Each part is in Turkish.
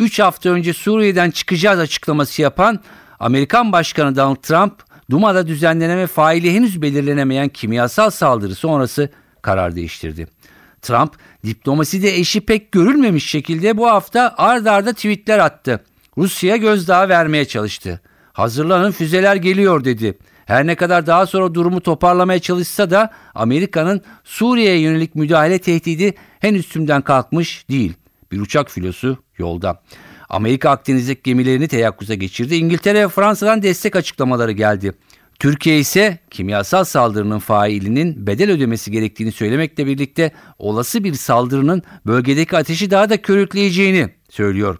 3 hafta önce Suriye'den çıkacağız açıklaması yapan Amerikan Başkanı Donald Trump, Duma'da düzenlenen ve faili henüz belirlenemeyen kimyasal saldırı sonrası karar değiştirdi. Trump, diplomaside eşi pek görülmemiş şekilde bu hafta ard arda tweetler attı. Rusya'ya gözdağı vermeye çalıştı. Hazırlanın füzeler geliyor dedi. Her ne kadar daha sonra durumu toparlamaya çalışsa da Amerika'nın Suriye'ye yönelik müdahale tehdidi henüz tümden kalkmış değil. Bir uçak filosu yolda. Amerika Akdeniz'deki gemilerini teyakkuza geçirdi. İngiltere ve Fransa'dan destek açıklamaları geldi. Türkiye ise kimyasal saldırının failinin bedel ödemesi gerektiğini söylemekle birlikte olası bir saldırının bölgedeki ateşi daha da körükleyeceğini söylüyor.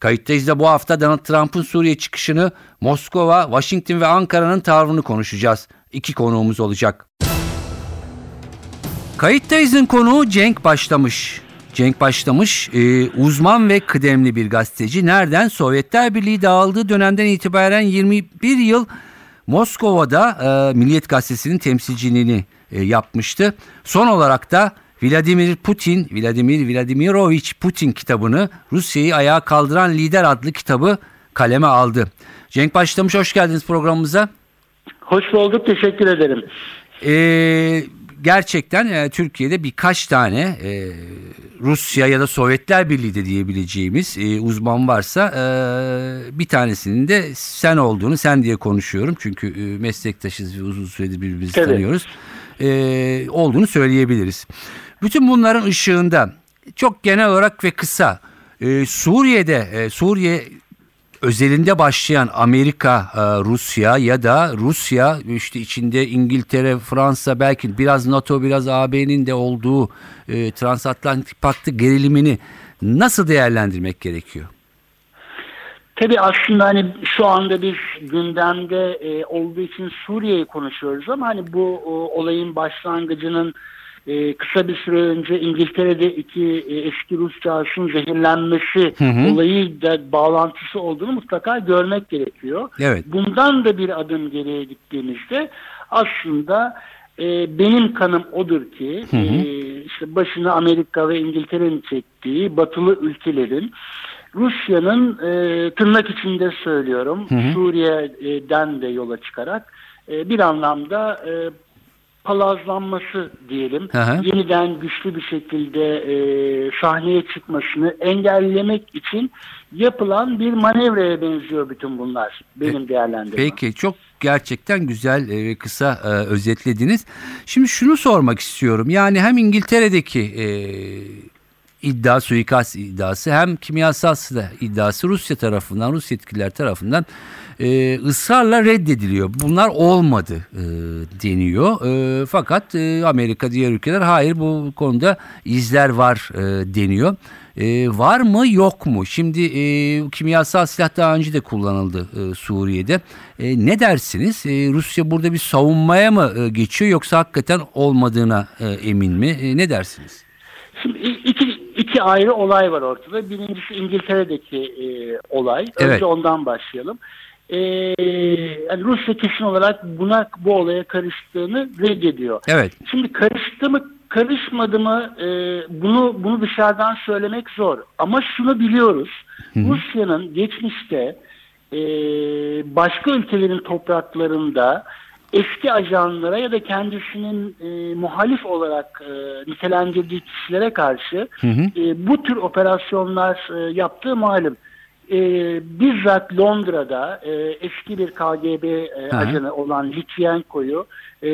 Kayıttayız da bu hafta Donald Trump'ın Suriye çıkışını, Moskova, Washington ve Ankara'nın tavrını konuşacağız. İki konuğumuz olacak. Kayıttayız'ın konuğu Cenk Başlamış. Cenk Başlamış e, uzman ve kıdemli bir gazeteci. Nereden? Sovyetler Birliği dağıldığı dönemden itibaren 21 yıl Moskova'da e, Milliyet Gazetesi'nin temsilciliğini e, yapmıştı. Son olarak da Vladimir Putin, Vladimir Vladimirovich Putin kitabını Rusya'yı ayağa kaldıran lider adlı kitabı kaleme aldı. Cenk Başlamış hoş geldiniz programımıza. Hoş bulduk teşekkür ederim. Ee, gerçekten e, Türkiye'de birkaç tane e, Rusya ya da Sovyetler Birliği de diyebileceğimiz e, uzman varsa e, bir tanesinin de sen olduğunu sen diye konuşuyorum. Çünkü e, meslektaşız ve uzun süredir birbirimizi evet. tanıyoruz. E, olduğunu söyleyebiliriz. Bütün bunların ışığında çok genel olarak ve kısa e, Suriye'de e, Suriye özelinde başlayan Amerika, e, Rusya ya da Rusya işte içinde İngiltere, Fransa belki biraz NATO biraz AB'nin de olduğu e, transatlantik paktı gerilimini nasıl değerlendirmek gerekiyor? Tabii aslında hani şu anda biz gündemde e, olduğu için Suriye'yi konuşuyoruz ama hani bu olayın başlangıcının e, kısa bir süre önce İngiltere'de iki e, eski Rus casusun zehirlenmesi hı hı. olayı da bağlantısı olduğunu mutlaka görmek gerekiyor. Evet. Bundan da bir adım geriye gittiğimizde aslında e, benim kanım odur ki hı hı. E, işte başını Amerika ve İngiltere'nin çektiği batılı ülkelerin Rusya'nın e, tırnak içinde söylüyorum hı hı. Suriye'den de yola çıkarak e, bir anlamda e, palazlanması diyelim, Aha. yeniden güçlü bir şekilde e, sahneye çıkmasını engellemek için yapılan bir manevraya benziyor bütün bunlar benim değerlendirmem. Peki çok gerçekten güzel ve kısa e, özetlediniz. Şimdi şunu sormak istiyorum. Yani hem İngiltere'deki e, iddia suikast iddiası hem kimyasal silah iddiası Rusya tarafından Rus yetkililer tarafından e, ısrarla reddediliyor. Bunlar olmadı e, deniyor. E, fakat e, Amerika diğer ülkeler hayır bu konuda izler var e, deniyor. E, var mı yok mu? Şimdi e, kimyasal silah daha önce de kullanıldı e, Suriye'de. E, ne dersiniz? E, Rusya burada bir savunmaya mı e, geçiyor yoksa hakikaten olmadığına e, emin mi? E, ne dersiniz? Şimdi iki, iki ayrı olay var ortada. Birincisi İngiltere'deki e, olay. Evet. Önce ondan başlayalım e, yani Rusya kesin olarak buna bu olaya karıştığını reddediyor. Evet. Şimdi karıştı mı karışmadı mı e, bunu bunu dışarıdan söylemek zor. Ama şunu biliyoruz. Rusya'nın geçmişte e, başka ülkelerin topraklarında eski ajanlara ya da kendisinin e, muhalif olarak e, nitelendirdiği kişilere karşı hı hı. E, bu tür operasyonlar e, yaptığı malum e, bizzat Londra'da e, eski bir KGB e, ajanı olan Litvinenko'yu e,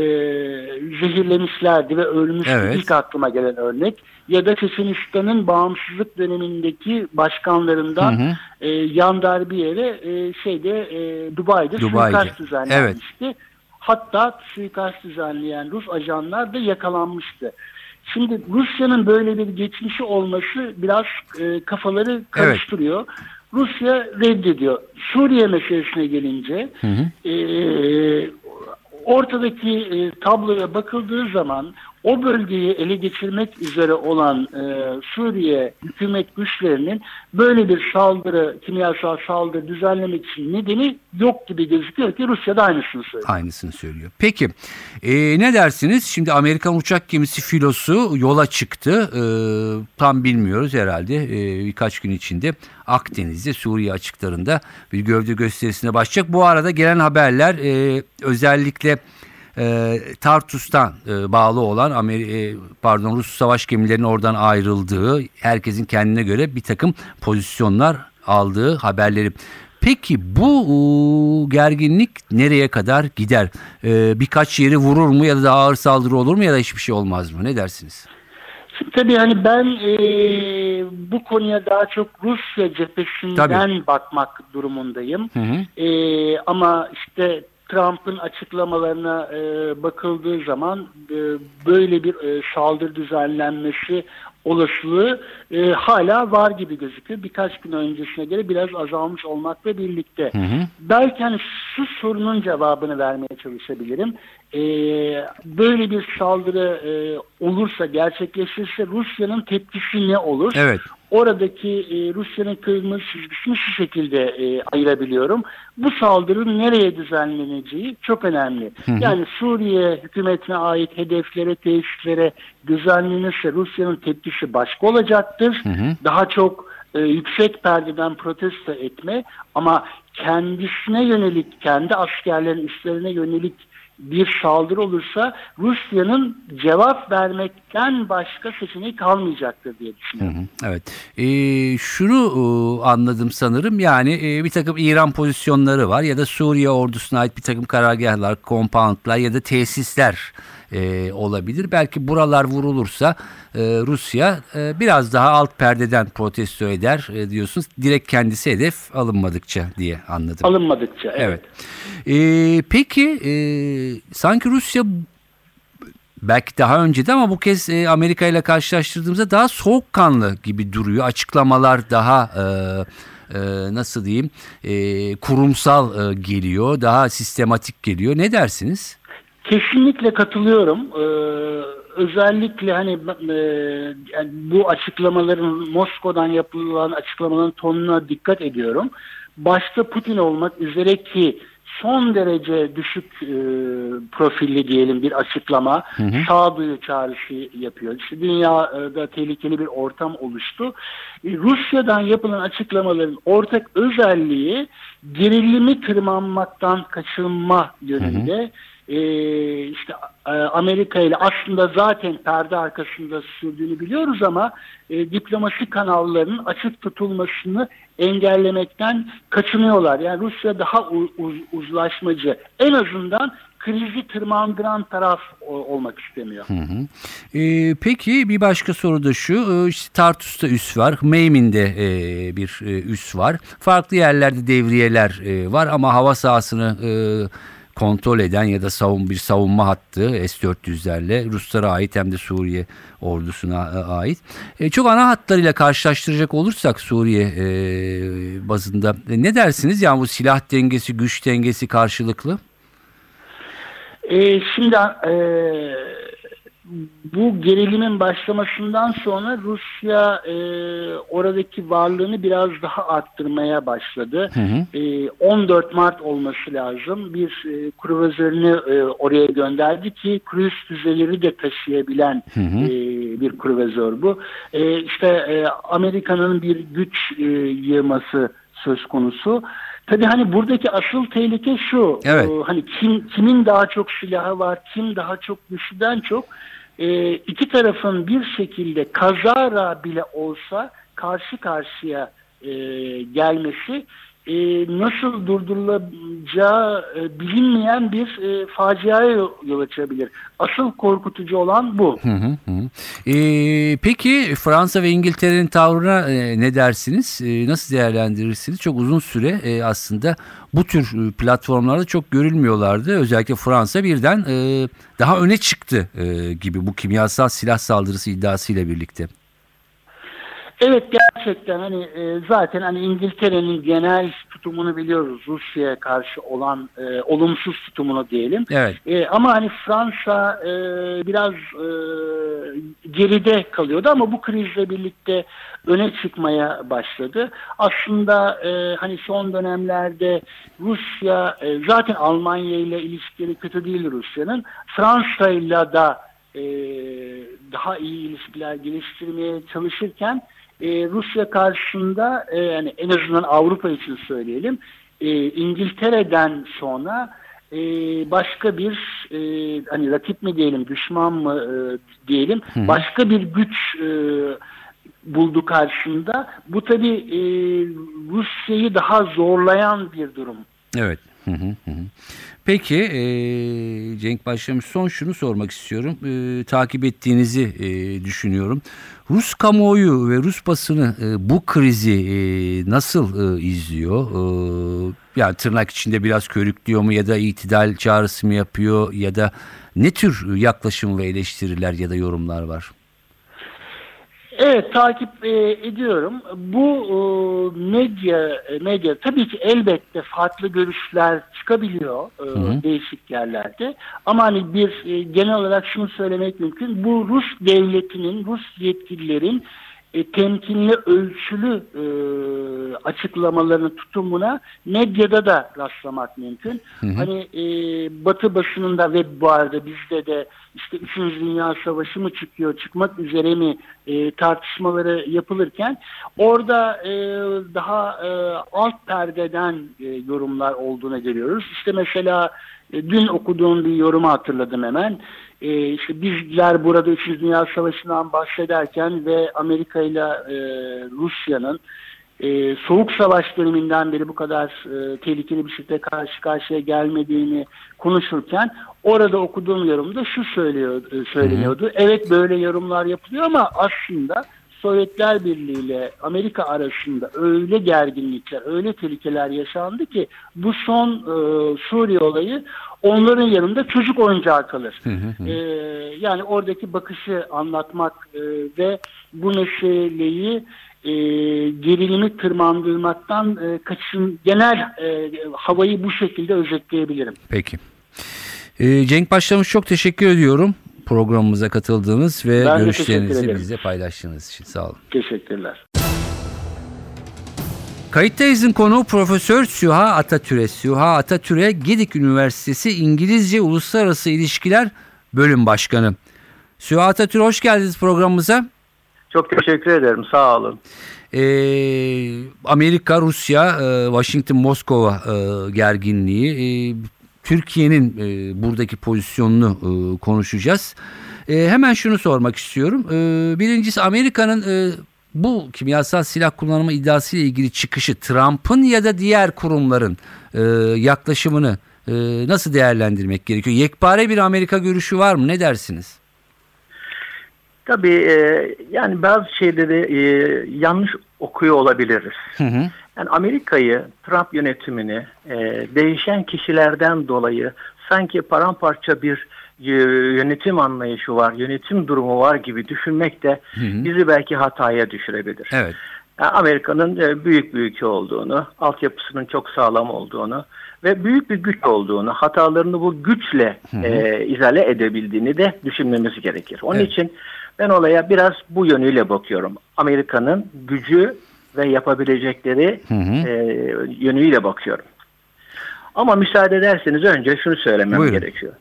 zehirlemişlerdi ve ölmüştü evet. ilk aklıma gelen örnek. Ya da Çeçenistan'ın bağımsızlık dönemindeki başkanlarından hı hı. E, Yan yere e, şeyde e, Dubai'de, Dubai'de suikast düzenlenmişti. Evet. Hatta suikast düzenleyen Rus ajanlar da yakalanmıştı. Şimdi Rusya'nın böyle bir geçmişi olması biraz e, kafaları karıştırıyor. Evet. Rusya reddediyor. Suriye meselesine gelince Hı hı. e, ortadaki e, tabloya bakıldığı zaman o bölgeyi ele geçirmek üzere olan e, Suriye hükümet güçlerinin böyle bir saldırı, kimyasal saldırı düzenlemek için nedeni yok gibi gözüküyor ki Rusya da aynısını söylüyor. Aynısını söylüyor. Peki e, ne dersiniz? Şimdi Amerikan uçak gemisi filosu yola çıktı. E, tam bilmiyoruz herhalde e, birkaç gün içinde Akdeniz'de Suriye açıklarında bir gövde gösterisine başlayacak. Bu arada gelen haberler e, özellikle e, Tartus'tan e, bağlı olan Ameri e, pardon Rus savaş gemilerinin oradan ayrıldığı, herkesin kendine göre bir takım pozisyonlar aldığı haberleri. Peki bu gerginlik nereye kadar gider? E, birkaç yeri vurur mu ya da daha ağır saldırı olur mu ya da hiçbir şey olmaz mı? Ne dersiniz? Şimdi tabii hani ben e, bu konuya daha çok Rusya cephesinden Tabii. bakmak durumundayım. Hı hı. E, ama işte Trump'ın açıklamalarına e, bakıldığı zaman e, böyle bir e, saldırı düzenlenmesi olasılığı e, hala var gibi gözüküyor. Birkaç gün öncesine göre biraz azalmış olmakla birlikte. Hı hı. Belki hani şu sorunun cevabını vermeye çalışabilirim. E, böyle bir saldırı e, olursa, gerçekleşirse Rusya'nın tepkisi ne olur? Evet. Oradaki e, Rusya'nın kırmızı çizgisini şu şekilde e, ayırabiliyorum. Bu saldırının nereye düzenleneceği çok önemli. Yani Suriye hükümetine ait hedeflere, tesislere düzenlenirse Rusya'nın tepkisi başka olacaktır. Daha çok e, yüksek perdeden protesto etme ama kendisine yönelik, kendi askerlerin üstlerine yönelik bir saldırı olursa Rusya'nın cevap vermekten başka seçeneği kalmayacaktır diye düşünüyorum. Evet. Ee, şunu e, anladım sanırım. Yani e, bir takım İran pozisyonları var ya da Suriye ordusuna ait bir takım karargahlar, compoundlar ya da tesisler e, olabilir. Belki buralar vurulursa e, Rusya e, biraz daha alt perdeden protesto eder e, diyorsunuz. Direkt kendisi hedef alınmadıkça diye anladım. Alınmadıkça. Evet. Evet. Ee, peki e, sanki Rusya belki daha önceden ama bu kez e, Amerika ile karşılaştırdığımızda daha soğukkanlı gibi duruyor. Açıklamalar daha e, e, nasıl diyeyim e, kurumsal e, geliyor, daha sistematik geliyor. Ne dersiniz? Kesinlikle katılıyorum. Ee, özellikle hani e, yani bu açıklamaların Moskova'dan yapılan açıklamaların tonuna dikkat ediyorum. Başta Putin olmak üzere ki son derece düşük e, profilli diyelim bir açıklama, sağduyu çağrısı yapıyor. İşte dünyada tehlikeli bir ortam oluştu. E, Rusya'dan yapılan açıklamaların ortak özelliği gerilimi tırmanmaktan kaçınma yönünde. Ee, işte e, Amerika ile aslında zaten perde arkasında sürdüğünü biliyoruz ama e, diplomasi kanallarının açık tutulmasını engellemekten kaçınıyorlar. Yani Rusya daha uzlaşmacı. En azından krizi tırmandıran taraf olmak istemiyor. Ee, peki bir başka soru da şu. Ee, işte Tartus'ta üs var. Meymin'de e, bir e, üs var. Farklı yerlerde devriyeler e, var ama hava sahasını e, kontrol eden ya da savun bir savunma hattı S-400'lerle Ruslara ait hem de Suriye ordusuna e, ait. E, çok ana hatlarıyla karşılaştıracak olursak Suriye e, bazında e, ne dersiniz? Yani bu silah dengesi, güç dengesi karşılıklı. Ee, şimdi e, bu gerilimin başlamasından sonra Rusya e, oradaki varlığını biraz daha arttırmaya başladı. E, 14 Mart olması lazım. Bir e, kruvazörünü e, oraya gönderdi ki kruz füzeleri de taşıyabilen e, bir kruvazör bu. E, işte e, Amerika'nın bir güç e, yığması söz konusu. Tabii hani buradaki asıl tehlike şu. Evet. e, hani kim kimin daha çok silahı var, kim daha çok güçlüden çok e, iki tarafın bir şekilde kazara bile olsa karşı karşıya e, gelmesi e, nasıl durdurulacağı e, bilinmeyen bir e, faciaya yol açabilir. Asıl korkutucu olan bu. Hı hı hı. Ee, peki Fransa ve İngiltere'nin tavrına e, ne dersiniz? E, nasıl değerlendirirsiniz? Çok uzun süre e, aslında bu tür e, platformlarda çok görülmüyorlardı. Özellikle Fransa birden e, daha öne çıktı e, gibi bu kimyasal silah saldırısı iddiasıyla birlikte. Evet gerçekten hani e, zaten hani İngiltere'nin genel tutumunu biliyoruz Rusya'ya karşı olan e, olumsuz tutumunu diyelim. Evet. E, ama hani Fransa e, biraz e, geride kalıyordu ama bu krizle birlikte öne çıkmaya başladı. Aslında e, hani son dönemlerde Rusya e, zaten Almanya ile ilişkileri kötü değil Rusya'nın. Fransa ile da e, daha iyi ilişkiler geliştirmeye çalışırken e, Rusya karşısında e, yani en azından Avrupa için söyleyelim e, İngiltere'den sonra e, başka bir e, hani rakip mi diyelim düşman mı e, diyelim Hı başka bir güç e, buldu karşında. Bu tabi e, Rusya'yı daha zorlayan bir durum. Evet. Hı hı hı. Peki e, Cenk Başlamış son şunu sormak istiyorum. E, takip ettiğinizi e, düşünüyorum. Rus kamuoyu ve Rus basını e, bu krizi e, nasıl e, izliyor? E, yani tırnak içinde biraz körüklüyor mu ya da itidal çağrısı mı yapıyor ya da ne tür yaklaşım ve eleştiriler ya da yorumlar var? Evet takip e, ediyorum. Bu e, medya e, medya tabii ki elbette farklı görüşler çıkabiliyor e, Hı hı. değişik yerlerde. Ama hani bir e, genel olarak şunu söylemek mümkün. Bu Rus devletinin, Rus yetkililerin e, temkinli, ölçülü e, açıklamalarını, tutumuna medyada da rastlamak mümkün. Hı hı. Hani e, Batı basınında ve bu arada bizde de işte 3. Dünya Savaşı mı çıkıyor, çıkmak üzere mi e, tartışmaları yapılırken orada e, daha e, alt perdeden e, yorumlar olduğunu görüyoruz. İşte mesela dün okuduğum bir yorumu hatırladım hemen. E, işte bizler burada 3. Dünya Savaşı'ndan bahsederken ve Amerika ile e, Rusya'nın e, Soğuk Savaş döneminden beri bu kadar e, tehlikeli bir şekilde karşı karşıya gelmediğini konuşurken orada okuduğum yorumda şu söylüyor, e, söyleniyordu. Evet böyle yorumlar yapılıyor ama aslında Sovyetler Birliği ile Amerika arasında öyle gerginlikler, öyle tehlikeler yaşandı ki bu son e, Suriye olayı onların yanında çocuk oyuncağı kalır. Hı hı. E, yani oradaki bakışı anlatmak e, ve bu meseleyi e, gerilimi tırmandırmaktan e, kaçın genel e, havayı bu şekilde özetleyebilirim. Peki. E, Cenk Başlamış çok teşekkür ediyorum programımıza katıldığınız ve Ben görüşlerinizi bizle paylaştığınız için sağ olun. Teşekkürler. Kayıttayız'ın konuğu Profesör Süha Atatürk'e. Süha Atatürk'e Gedik Üniversitesi İngilizce Uluslararası İlişkiler Bölüm Başkanı. Süha Atatürk hoş geldiniz programımıza. Çok teşekkür ederim. Sağ olun. Ee, Amerika, Rusya, e, Washington, Moskova e, gerginliği, e, Türkiye'nin e, buradaki pozisyonunu e, konuşacağız. E, hemen şunu sormak istiyorum. E, birincisi Amerika'nın e, bu kimyasal silah kullanımı iddiası ile ilgili çıkışı Trump'ın ya da diğer kurumların e, yaklaşımını e, nasıl değerlendirmek gerekiyor? Yekpare bir Amerika görüşü var mı? Ne dersiniz? Tabii e, yani bazı şeyleri e, yanlış okuyor olabiliriz. Hı hı. Yani Amerika'yı, Trump yönetimini e, değişen kişilerden dolayı sanki paramparça bir e, yönetim anlayışı var, yönetim durumu var gibi düşünmek de Hı hı. bizi belki hataya düşürebilir. Evet. Yani Amerika'nın e, büyük bir ülke olduğunu, altyapısının çok sağlam olduğunu ve büyük bir güç olduğunu, hatalarını bu güçle Hı hı. e, izale edebildiğini de düşünmemiz gerekir. Onun Evet. için ben olaya biraz bu yönüyle bakıyorum. Amerika'nın gücü ve yapabilecekleri Hı hı. e, yönüyle bakıyorum. Ama müsaade ederseniz önce şunu söylemem Buyurun. gerekiyor.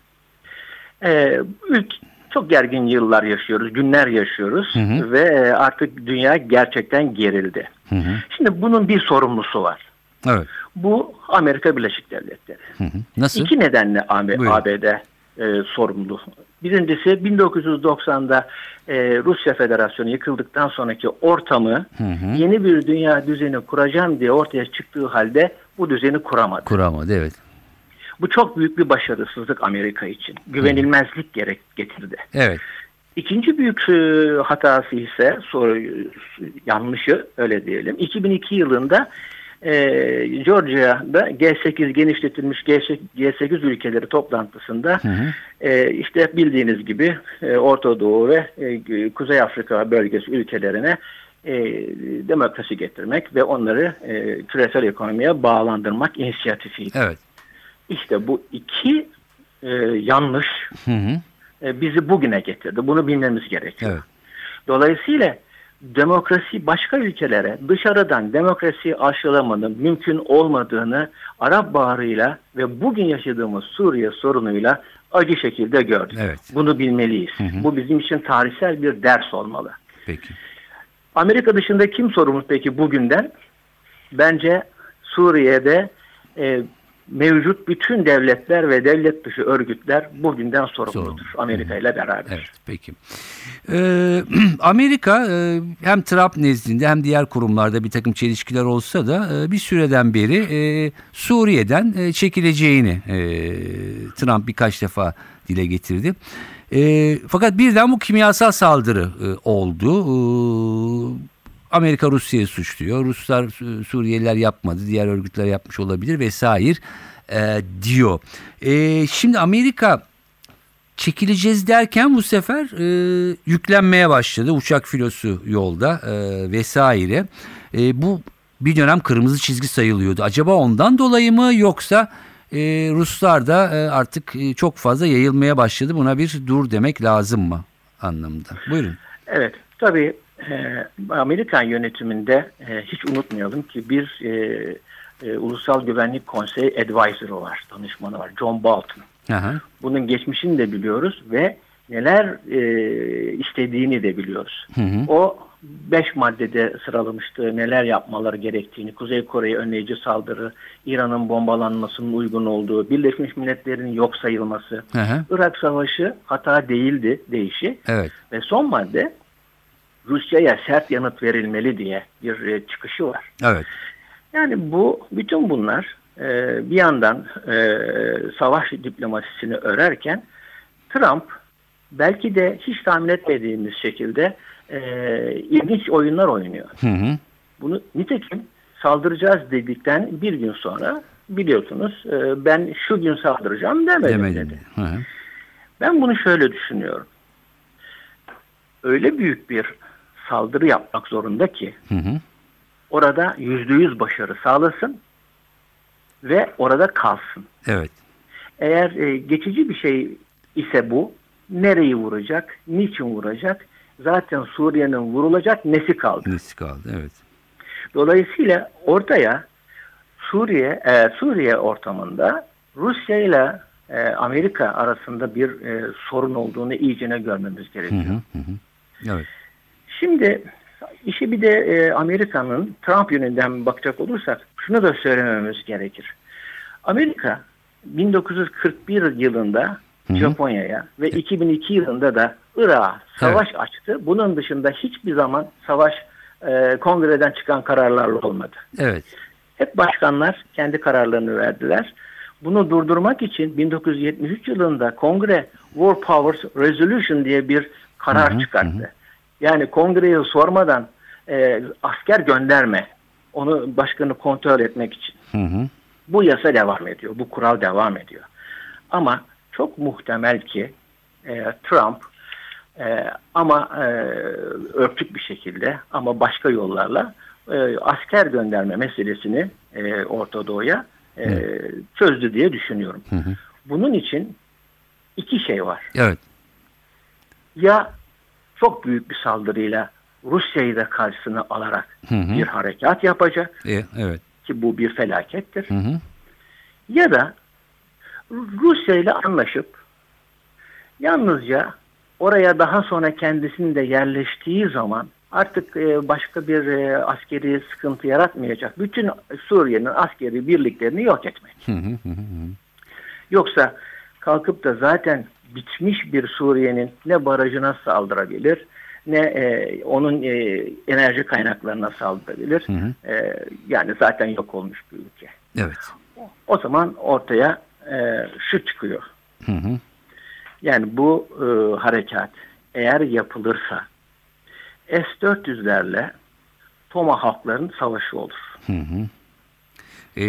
E, ülk çok gergin yıllar yaşıyoruz, günler yaşıyoruz Hı hı. ve e, artık dünya gerçekten gerildi. Hı hı. Şimdi bunun bir sorumlusu var. Evet. Bu Amerika Birleşik Devletleri. Hı hı. Nasıl? İki nedenle AB, Buyurun. ABD e, sorumlu. Birincisi 1990'da e, Rusya Federasyonu yıkıldıktan sonraki ortamı Hı hı. yeni bir dünya düzeni kuracağım diye ortaya çıktığı halde bu düzeni kuramadı. Kuramadı evet. Bu çok büyük bir başarısızlık Amerika için. Güvenilmezlik gerek getirdi. Evet. İkinci büyük e, hatası ise soru yanlışı öyle diyelim. 2002 yılında e, Georgia'da G8 genişletilmiş G8, G8 ülkeleri toplantısında Hı hı. e, işte bildiğiniz gibi e, Orta Doğu ve e, Kuzey Afrika bölgesi ülkelerine e, demokrasi getirmek ve onları e, küresel ekonomiye bağlandırmak inisiyatifiydi. Evet. İşte bu iki e, yanlış Hı hı. e, bizi bugüne getirdi. Bunu bilmemiz gerekiyor. Evet. Dolayısıyla demokrasi başka ülkelere dışarıdan demokrasi aşılamanın mümkün olmadığını Arap Baharı'yla ve bugün yaşadığımız Suriye sorunuyla acı şekilde gördük. Evet. Bunu bilmeliyiz. Hı hı. Bu bizim için tarihsel bir ders olmalı. Peki. Amerika dışında kim sorumlu peki bugünden? Bence Suriye'de e, mevcut bütün devletler ve devlet dışı örgütler bugünden sorumludur. Sorumlu. Amerika ile beraber. Evet peki. Ee, Amerika e, hem Trump nezdinde hem diğer kurumlarda bir takım çelişkiler olsa da e, bir süreden beri e, Suriye'den e, çekileceğini e, Trump birkaç defa dile getirdi. E, fakat birden bu kimyasal saldırı e, oldu. E, Amerika Rusya'yı suçluyor. Ruslar Suriyeliler yapmadı, diğer örgütler yapmış olabilir vesaire e, diyor. E, şimdi Amerika çekileceğiz derken bu sefer e, yüklenmeye başladı. Uçak filosu yolda vesaire. Bu bir dönem kırmızı çizgi sayılıyordu. Acaba ondan dolayı mı yoksa Ruslar da artık çok fazla yayılmaya başladı. Buna bir dur demek lazım mı anlamında? Buyurun. Evet, tabii e, Amerikan yönetiminde e, hiç unutmayalım ki bir e, e, Ulusal Güvenlik Konseyi advisor'ı var, danışmanı var, John Bolton. Aha, Bunun geçmişini de biliyoruz ve neler e, istediğini de biliyoruz. hı hı, O beş maddede sıralamıştı neler yapmaları gerektiğini, Kuzey Kore'ye önleyici saldırı, İran'ın bombalanmasının uygun olduğu, Birleşmiş Milletler'in yok sayılması, aha, Irak Savaşı hata değildi deyişi evet, ve son madde Rusya'ya sert yanıt verilmeli diye bir e, çıkışı var. evet, Yani bu bütün bunlar e, bir yandan e, savaş diplomasisini örerken Trump belki de hiç tahmin etmediğimiz şekilde ilginç oyunlar oynuyor. hı hı, Bunu nitekim saldıracağız dedikten bir gün sonra biliyorsunuz ben şu gün saldıracağım demedim demedim. dedi. Hı hı, Ben bunu şöyle düşünüyorum. Öyle büyük bir saldırı yapmak zorunda ki hı hı, orada yüzde yüz başarı sağlasın ve orada kalsın. evet, Eğer e, geçici bir şey ise bu, nereyi vuracak, niçin vuracak? Zaten Suriye'nin vurulacak nesi kaldı? nesi kaldı, evet, Dolayısıyla ortaya Suriye e, Suriye ortamında Rusya ile e, Amerika arasında bir e, sorun olduğunu iyicene görmemiz gerekiyor. hı, hı hı, evet, Şimdi işi bir de e, Amerika'nın Trump yönünden bakacak olursak şunu da söylememiz gerekir. Amerika 1941 yılında Hı hı. Japonya'ya ve 2002 yılında da Irak'a savaş açtı. Bunun dışında hiçbir zaman savaş e, kongreden çıkan kararlarla olmadı. evet, Hep başkanlar kendi kararlarını verdiler. Bunu durdurmak için 1973 yılında Kongre War Powers Resolution diye bir karar Hı hı, çıkarttı. Yani kongreye sormadan e, asker gönderme. Onu başkanı kontrol etmek için. hı hı, Bu yasa devam ediyor. Bu kural devam ediyor. Ama çok muhtemel ki e, Trump e, ama e, örtük bir şekilde ama başka yollarla e, asker gönderme meselesini e, Orta Doğu'ya e, çözdü diye düşünüyorum. hı hı, Bunun için iki şey var. evet, Ya çok büyük bir saldırıyla Rusya'yı da karşısına alarak hı hı, bir harekat yapacak e, evet, ki bu bir felakettir. hı hı, Ya da Rusya ile anlaşıp yalnızca oraya daha sonra kendisinin de yerleştiği zaman artık e, başka bir e, askeri sıkıntı yaratmayacak. Bütün Suriye'nin askeri birliklerini yok etmek. hı, hı hı, Yoksa kalkıp da zaten bitmiş bir Suriye'nin ne barajına saldırabilir ne e, onun e, enerji kaynaklarına saldırabilir. hı hı, E, yani zaten yok olmuş bir ülke. evet, O zaman ortaya e, şu çıkıyor. hı hı, Yani bu e, harekat eğer yapılırsa S-400'lerle Tomahawk'ların savaşı olur. Hı hı. Ee,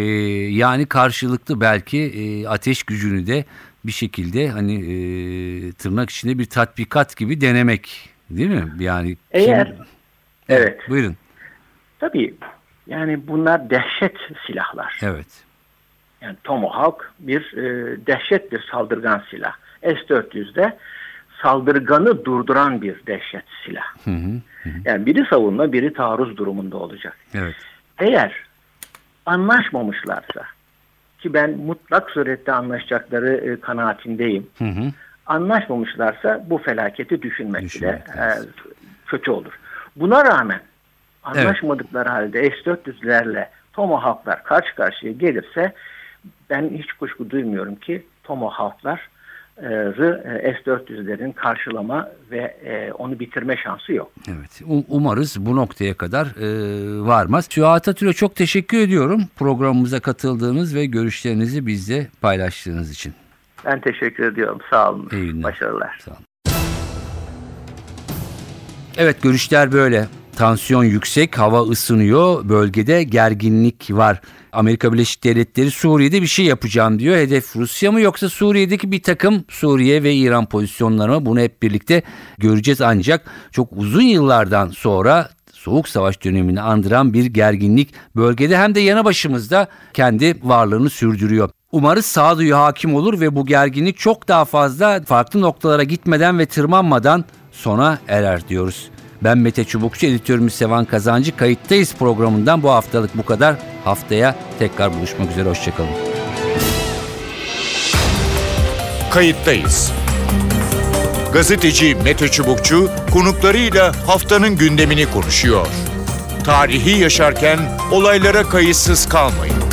yani karşılıklı belki e, ateş gücünü de bir şekilde hani e, tırnak içinde bir tatbikat gibi denemek değil mi? Yani kim- Eğer Evet. Buyurun. Tabii yani bunlar dehşet silahlar. Evet. Yani Tomahawk bir e, dehşet bir saldırgan silah. S-400'de saldırganı durduran bir dehşet silah. Hı hı. Yani biri savunma, biri taarruz durumunda olacak. Evet. Eğer anlaşmamışlarsa ki ben mutlak surette anlaşacakları e, kanaatindeyim. Hı hı. Anlaşmamışlarsa bu felaketi düşünmek, Düşünmek bile e, kötü olur. Buna rağmen anlaşmadıkları halde S-400'lerle Tomahawk'lar karşı karşıya gelirse ben hiç kuşku duymuyorum ki Tomahawk'lar S-400'lerin karşılama ve e, onu bitirme şansı yok. Evet. Umarız bu noktaya kadar e, varmaz. Sühat Atür'e çok teşekkür ediyorum programımıza katıldığınız ve görüşlerinizi bizle paylaştığınız için. Ben teşekkür ediyorum. Sağ olun. İyi günler. Başarılar. Sağ olun. Evet görüşler böyle. Tansiyon yüksek, hava ısınıyor, bölgede gerginlik var. Amerika Birleşik Devletleri Suriye'de bir şey yapacağım diyor. Hedef Rusya mı yoksa Suriye'deki bir takım Suriye ve İran pozisyonları mı? Bunu hep birlikte göreceğiz ancak çok uzun yıllardan sonra Soğuk Savaş dönemini andıran bir gerginlik bölgede hem de yana başımızda kendi varlığını sürdürüyor. Umarız sağduyu hakim olur ve bu gerginlik çok daha fazla farklı noktalara gitmeden ve tırmanmadan sona erer diyoruz. Ben Mete Çubukçu, editörümüz Sevan Kazancı. Kayıttayız programından bu haftalık bu kadar. Haftaya tekrar buluşmak üzere, hoşçakalın. Kayıttayız. Gazeteci Mete Çubukçu konuklarıyla haftanın gündemini konuşuyor. Tarihi yaşarken olaylara kayıtsız kalmayın.